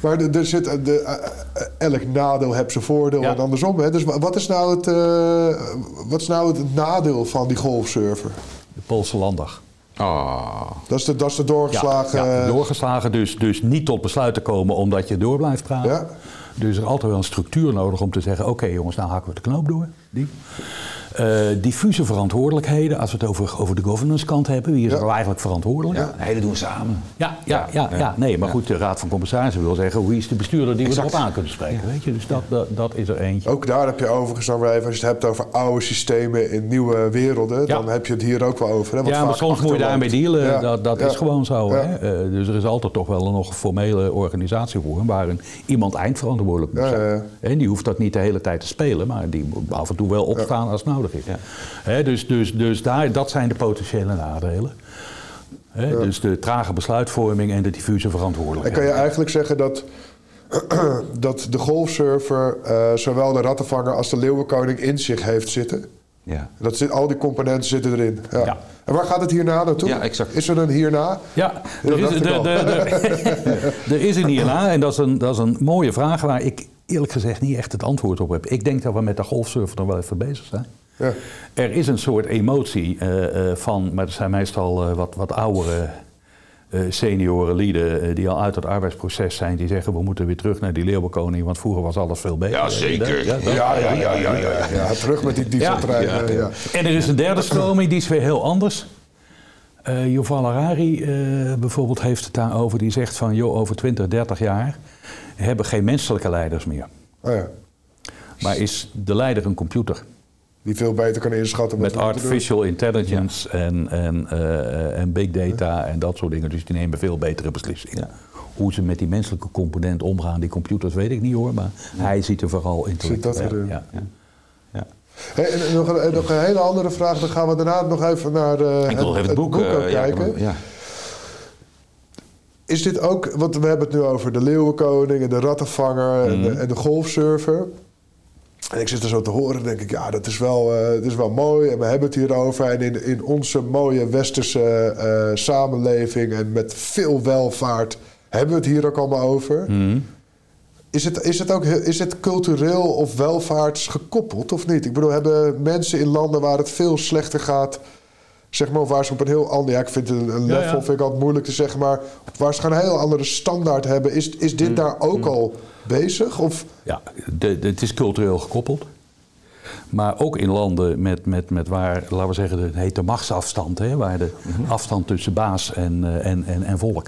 Speaker 3: Maar er, er zit, de, eh, eh, elk nadeel heeft zijn voordeel
Speaker 4: Ja.
Speaker 3: en andersom. Hè? Dus wa- wat is, nou het, eh, wat is nou het nadeel van die golfsurfer?
Speaker 4: De Poolse landdag.
Speaker 2: Ah,
Speaker 3: Dat is de, dat is de doorgeslagen...
Speaker 4: Ja, ja, doorgeslagen, dus, dus niet tot besluit te komen omdat je door blijft praten.
Speaker 3: Ja.
Speaker 4: Dus er is altijd wel een structuur nodig om te zeggen: oké jongens, nou hakken we de knoop door. Die. Eh, diffuse verantwoordelijkheden, als we het over, over de governance kant hebben, wie is
Speaker 3: Ja.
Speaker 4: er nou eigenlijk verantwoordelijk?
Speaker 2: Ja, nee, dat doen we samen.
Speaker 4: Ja, ja, ja, ja,
Speaker 2: ja.
Speaker 4: nee, maar
Speaker 2: Ja.
Speaker 4: goed, de Raad van Commissarissen wil zeggen, wie is de bestuurder die
Speaker 2: Exact.
Speaker 4: we erop aan kunnen spreken, weet je? Dus dat, dat, dat is er eentje.
Speaker 3: Ook daar heb je overigens dan weer even, als je het hebt over oude systemen in nieuwe werelden, dan heb je het hier ook wel over. Hè, wat
Speaker 4: Ja, maar soms moet je daarmee dealen.
Speaker 3: Ja,
Speaker 4: Dat, dat
Speaker 3: ja.
Speaker 4: is gewoon zo.
Speaker 3: Ja.
Speaker 4: Hè? Eh, dus er is altijd toch wel nog een formele organisatie voor... waarin iemand eindverantwoordelijk moet
Speaker 3: Ja,
Speaker 4: zijn. En die hoeft dat niet de hele tijd te spelen... maar die moet af en toe wel opstaan als het nodig is.
Speaker 2: Ja.
Speaker 4: Dus dus, dus daar, dat zijn de potentiële nadelen. Dus de trage besluitvorming en de diffuse
Speaker 3: En
Speaker 4: verantwoordelijkheid.
Speaker 3: kan je eigenlijk zeggen dat, [clears throat] dat de golfsurfer eh, zowel de rattenvanger als de leeuwenkoning in zich heeft zitten?
Speaker 2: Ja.
Speaker 3: Dat zit, al die componenten zitten erin. Ja.
Speaker 4: Ja.
Speaker 3: En waar gaat het hierna naartoe?
Speaker 2: Ja, exact.
Speaker 3: Is er een hierna?
Speaker 4: Ja, er is, de, de, [laughs] de- er is een hierna en dat is een, dat is een mooie vraag waar ik eerlijk gezegd niet echt het antwoord op heb. Ik denk dat we met de golfsurfer nog wel even bezig zijn.
Speaker 3: Ja.
Speaker 4: Er is een soort emotie eh, eh, van, maar dat zijn meestal eh, wat, wat oudere eh, senioren lieden die al uit het arbeidsproces zijn, die zeggen we moeten weer terug naar die leeuwenkoning, want vroeger was alles veel beter.
Speaker 2: Ja, zeker.
Speaker 4: Ja,
Speaker 3: Ja, ja, ja, ja, ja, ja. Terug met die dieseltreinen.
Speaker 2: Ja,
Speaker 3: Ja,
Speaker 2: ja.
Speaker 4: En er is een derde stroming, die is weer heel anders. Eh Yuval Harari eh, bijvoorbeeld heeft het daarover. Die zegt van, joh, over 20, 30 jaar hebben geen menselijke leiders meer.
Speaker 3: Oh ja.
Speaker 4: Maar is de leider een computer?
Speaker 3: Die veel beter kan inschatten wat
Speaker 4: Met artificial intelligence en, en, eh, en big data en dat soort dingen. Dus die nemen veel betere beslissingen.
Speaker 2: Ja.
Speaker 4: Hoe ze met die menselijke component omgaan, die computers, weet ik niet hoor. Maar hij ziet er vooral intellectueel.
Speaker 3: dat erin.
Speaker 4: Ja.
Speaker 2: Ja.
Speaker 3: Hey, en en nog, een, en nog een hele andere vraag. Dan gaan we daarna nog even naar eh,
Speaker 2: Ik wil even het boek, eh, ja,
Speaker 3: kijken.
Speaker 2: ja.
Speaker 3: Is dit ook, want we hebben het nu over de leeuwenkoning en de rattenvanger en,
Speaker 2: Mhm.
Speaker 3: de, en de golfsurfer. En ik zit er zo te horen denk ik, ja, dat is wel, eh, dat is wel mooi. En we hebben het hierover. En in, in onze mooie westerse eh, samenleving en met veel welvaart hebben we het hier ook allemaal over.
Speaker 2: Mhm.
Speaker 3: Is het, is, het ook, is het cultureel of welvaarts gekoppeld of niet? Ik bedoel, hebben mensen in landen waar het veel slechter gaat... Zeg maar, of waar ze op een heel ander... Ja, ik vind een, een level
Speaker 4: ja.
Speaker 3: vind ik altijd moeilijk te zeggen... maar waar ze een heel andere standaard hebben... is, is dit daar ook al bezig? Of,
Speaker 4: Ja, de, de- het is cultureel gekoppeld. Maar ook in landen met, met, met waar, laten we zeggen, het heet de machtsafstand, hè, waar de afstand tussen baas en, eh, en, en, en volk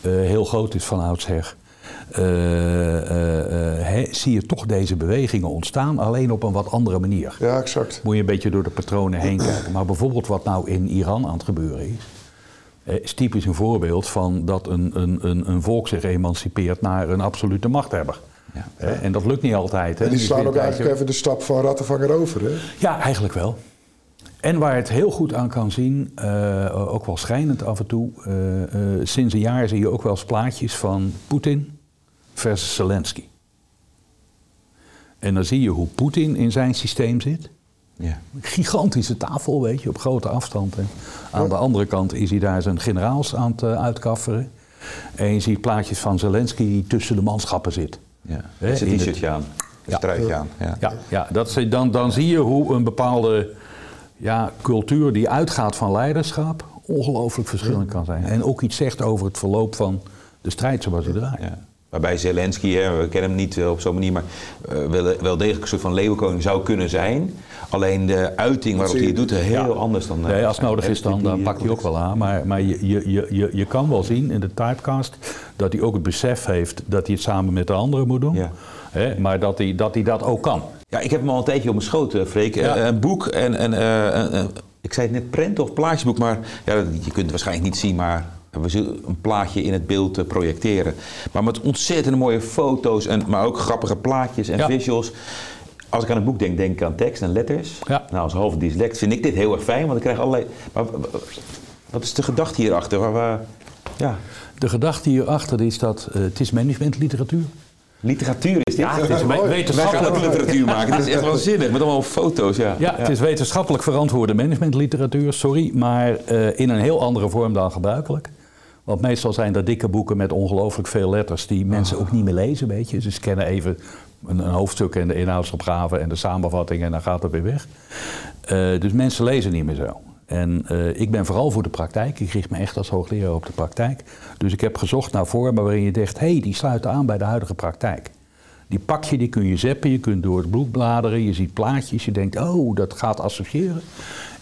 Speaker 4: eh, heel groot is van oudsher. Eh, eh, eh, hè, zie je toch deze bewegingen ontstaan, alleen op een wat andere manier.
Speaker 3: ja, exact.
Speaker 4: Moet je een beetje door de patronen heen kijken. Maar bijvoorbeeld wat nou in Iran aan het gebeuren is, eh, is typisch een voorbeeld van dat een, een, een, een volk zich emancipeert naar een absolute machthebber.
Speaker 2: Ja.
Speaker 4: Hè, En dat lukt niet altijd. Hè.
Speaker 3: En die
Speaker 4: Dus
Speaker 3: slaan ook eigenlijk
Speaker 4: tijdje-
Speaker 3: even de stap van rattenvanger over, hè?
Speaker 4: Ja, eigenlijk wel. En waar het heel goed aan kan zien, eh, ook wel schrijnend af en toe, eh, eh, sinds een jaar zie je ook wel eens plaatjes van Poetin versus Zelensky. En dan zie je hoe Poetin in zijn systeem zit.
Speaker 2: Ja.
Speaker 4: Gigantische tafel, weet je, op grote afstand. En aan de andere kant is hij daar zijn generaals aan het eh, uitkafferen. En je ziet plaatjes van Zelensky die tussen de manschappen zit.
Speaker 2: Ja.
Speaker 4: Het-
Speaker 2: t-shirtje aan.
Speaker 4: Ja.
Speaker 2: struitje aan. Ja.
Speaker 4: Ja, ja dat dan, dan zie je hoe een bepaalde ja, cultuur die uitgaat van leiderschap ongelooflijk verschillend kan zijn. En ook iets zegt over het verloop van de strijd zoals die draait.
Speaker 2: Ja. Waarbij Zelensky, hè, we kennen hem niet eh, op zo'n manier, maar eh, wel, wel degelijk een soort van leeuwenkoning zou kunnen zijn. Alleen de uiting waarop hij het doet, is heel
Speaker 4: Ja.
Speaker 2: anders dan... eh,
Speaker 4: Nee, als het nodig is, dan, dan pakt hij ook wel aan. Maar, maar je, je, je, je, kan wel zien in de typecast dat hij ook het besef heeft dat hij het samen met de anderen moet doen.
Speaker 2: Ja.
Speaker 4: Hè, maar dat hij, dat hij dat ook kan.
Speaker 2: Ja, ik heb hem al een tijdje op mijn schoot, eh, Freek.
Speaker 4: Ja.
Speaker 2: Een boek en, en eh, een- ik zei het net prent of plaatjesboek, maar ja, je kunt het waarschijnlijk niet zien, maar we zullen een plaatje in het beeld eh, projecteren. Maar met ontzettend mooie foto's, en, maar ook grappige plaatjes en
Speaker 4: Ja.
Speaker 2: visuals. Als ik aan het boek denk, denk ik aan tekst en letters.
Speaker 4: Ja.
Speaker 2: Nou, als halve dyslect vind ik dit heel erg fijn, want ik krijg allerlei... Maar, wat is de gedachte hierachter? Waar, waar, ja,
Speaker 4: De gedachte hierachter is dat eh, het is managementliteratuur.
Speaker 2: literatuur is dit.
Speaker 4: Ja, het is [laughs] we-
Speaker 3: Mooi.
Speaker 2: Wij gaan
Speaker 4: wetenschappelijk.
Speaker 2: ook literatuur maken. Het is echt waanzinnig, met allemaal foto's. Ja,
Speaker 4: Ja, het is wetenschappelijk verantwoorde managementliteratuur, sorry, maar eh, in een heel andere vorm dan gebruikelijk. Want meestal zijn dat dikke boeken met ongelooflijk veel letters die mensen ook niet meer lezen, weet je. Ze scannen even een, een hoofdstuk en de inhoudsopgave en de samenvatting en dan gaat het weer weg. Eh, dus mensen lezen niet meer zo. En eh, ik ben vooral voor de praktijk. Ik richt me echt als hoogleraar op de praktijk. Dus ik heb gezocht naar vormen waarin je denkt, hé, hey, die sluiten aan bij de huidige praktijk. Die pak je, die kun je zeppen, je kunt door het boek bladeren, je ziet plaatjes, je denkt, oh, dat gaat associëren.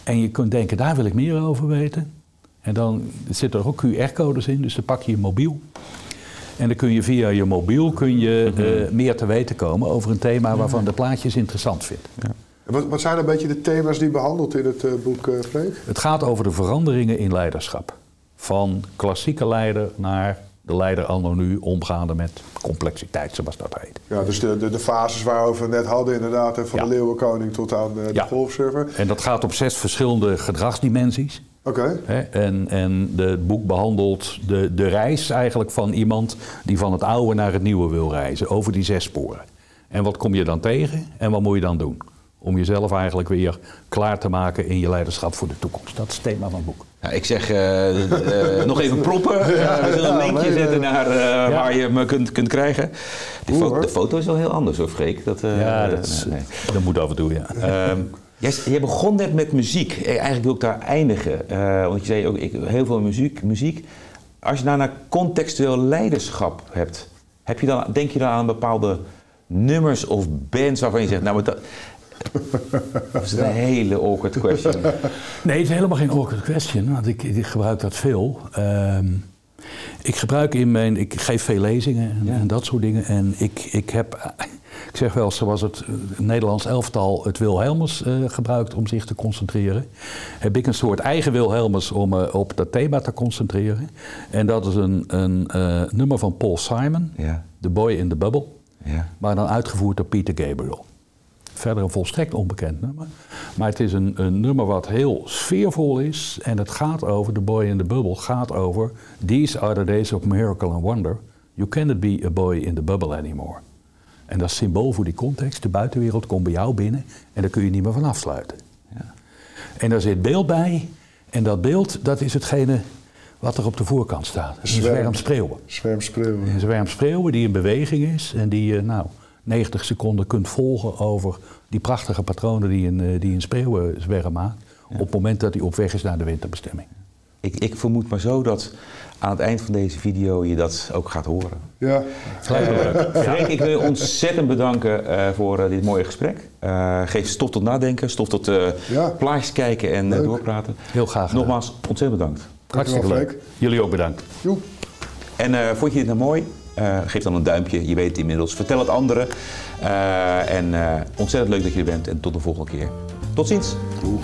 Speaker 4: En je kunt denken, daar wil ik meer over weten. En dan zitten er ook QR-codes in, dus dan pak je je mobiel. En dan kun je via je mobiel kun je, eh, meer te weten komen over een thema waarvan de plaatjes interessant vindt.
Speaker 3: Wat, wat zijn een beetje de thema's die behandeld in het eh, boek, eh Freek?
Speaker 4: Het gaat over de veranderingen in leiderschap. Van klassieke leider naar de leider anno nu, omgaande met complexiteit, zoals dat heet.
Speaker 3: Ja, dus de, de, de fases waarover we het net hadden inderdaad, van
Speaker 4: Ja.
Speaker 3: de leeuwenkoning tot aan de
Speaker 4: Ja.
Speaker 3: golfserver.
Speaker 4: En dat gaat op zes verschillende gedragsdimensies.
Speaker 3: Oké?
Speaker 4: En, en de, het boek behandelt de, de reis eigenlijk van iemand die van het oude naar het nieuwe wil reizen, over die zes sporen. En wat kom je dan tegen en wat moet je dan doen? Om jezelf eigenlijk weer klaar te maken in je leiderschap voor de toekomst. Dat is het thema van het boek.
Speaker 2: Ja, ik zeg eh, [laughs] eh, nog even proppen. Eh, we zullen een linkje zetten naar eh, waar je hem kunt, kunt krijgen. Die
Speaker 3: Oeh,
Speaker 2: fo-
Speaker 3: hoor.
Speaker 2: de foto is wel heel anders hoor, Freek. Dat, eh,
Speaker 4: ja, dat, is,
Speaker 2: nee.
Speaker 4: dat moet af en toe, ja.
Speaker 2: Jij, jij begon net met muziek. Eh, Eigenlijk wil ik daar eindigen. Eh, want je zei ook ik, heel veel muziek, muziek. Als je nou naar contextueel leiderschap hebt, heb je dan, denk je dan aan bepaalde nummers of bands waarvan je zegt, nou, maar dat, [laughs] dat is een hele awkward question.
Speaker 4: Nee, het is helemaal geen awkward question, want ik, ik gebruik dat veel. Ehm, ik gebruik in mijn, ik geef veel lezingen en,
Speaker 2: Ja.
Speaker 4: en dat soort dingen. En ik, ik heb, ik zeg wel, zoals het eh, Nederlands elftal het Wilhelmus eh, gebruikt om zich te concentreren, heb ik een soort eigen Wilhelmus om me op dat thema te concentreren. En dat is een, een nummer van Paul Simon,
Speaker 2: Ja,
Speaker 4: The Boy in the Bubble,
Speaker 2: ja.
Speaker 4: maar dan uitgevoerd door Peter Gabriel. Verder een volstrekt onbekend nummer. Maar het is een, een nummer wat heel sfeervol is. En het gaat over, The Boy in the Bubble gaat over... These are the days of miracle and wonder. You cannot be a boy in the bubble anymore. En dat is symbool voor die context. De buitenwereld komt bij jou binnen en daar kun je niet meer van afsluiten.
Speaker 2: Ja.
Speaker 4: En daar zit beeld bij. En dat beeld, dat is hetgene wat er op de voorkant staat. Een
Speaker 3: Zwerm.
Speaker 4: zwerm spreeuwen.
Speaker 3: zwermspreeuwen.
Speaker 4: Een zwerm spreeuwen die in beweging is en die je nou 90 seconden kunt volgen over die prachtige patronen die een, eh, die een spreeuwenzwerm maakt. Op het moment dat hij op weg is naar de winterbestemming.
Speaker 2: Ik, ik vermoed maar zo dat aan het eind van deze video je dat ook gaat horen.
Speaker 3: Ja,
Speaker 2: Freek, ik wil je ontzettend bedanken eh, voor eh, dit mooie gesprek. Eh, geef stof tot nadenken, stof tot eh,
Speaker 3: Ja.
Speaker 2: plaatjes kijken en eh, doorpraten.
Speaker 4: Heel graag gedaan.
Speaker 2: Nogmaals, ontzettend bedankt.
Speaker 4: Hartstikke leuk. Jullie ook bedankt.
Speaker 3: joe.
Speaker 2: En eh, vond je dit nou mooi? Eh, geef dan een duimpje, je weet het inmiddels. Vertel het anderen. Eh, en eh, ontzettend leuk dat je er bent en tot de volgende keer. Tot ziens.
Speaker 3: Doeg.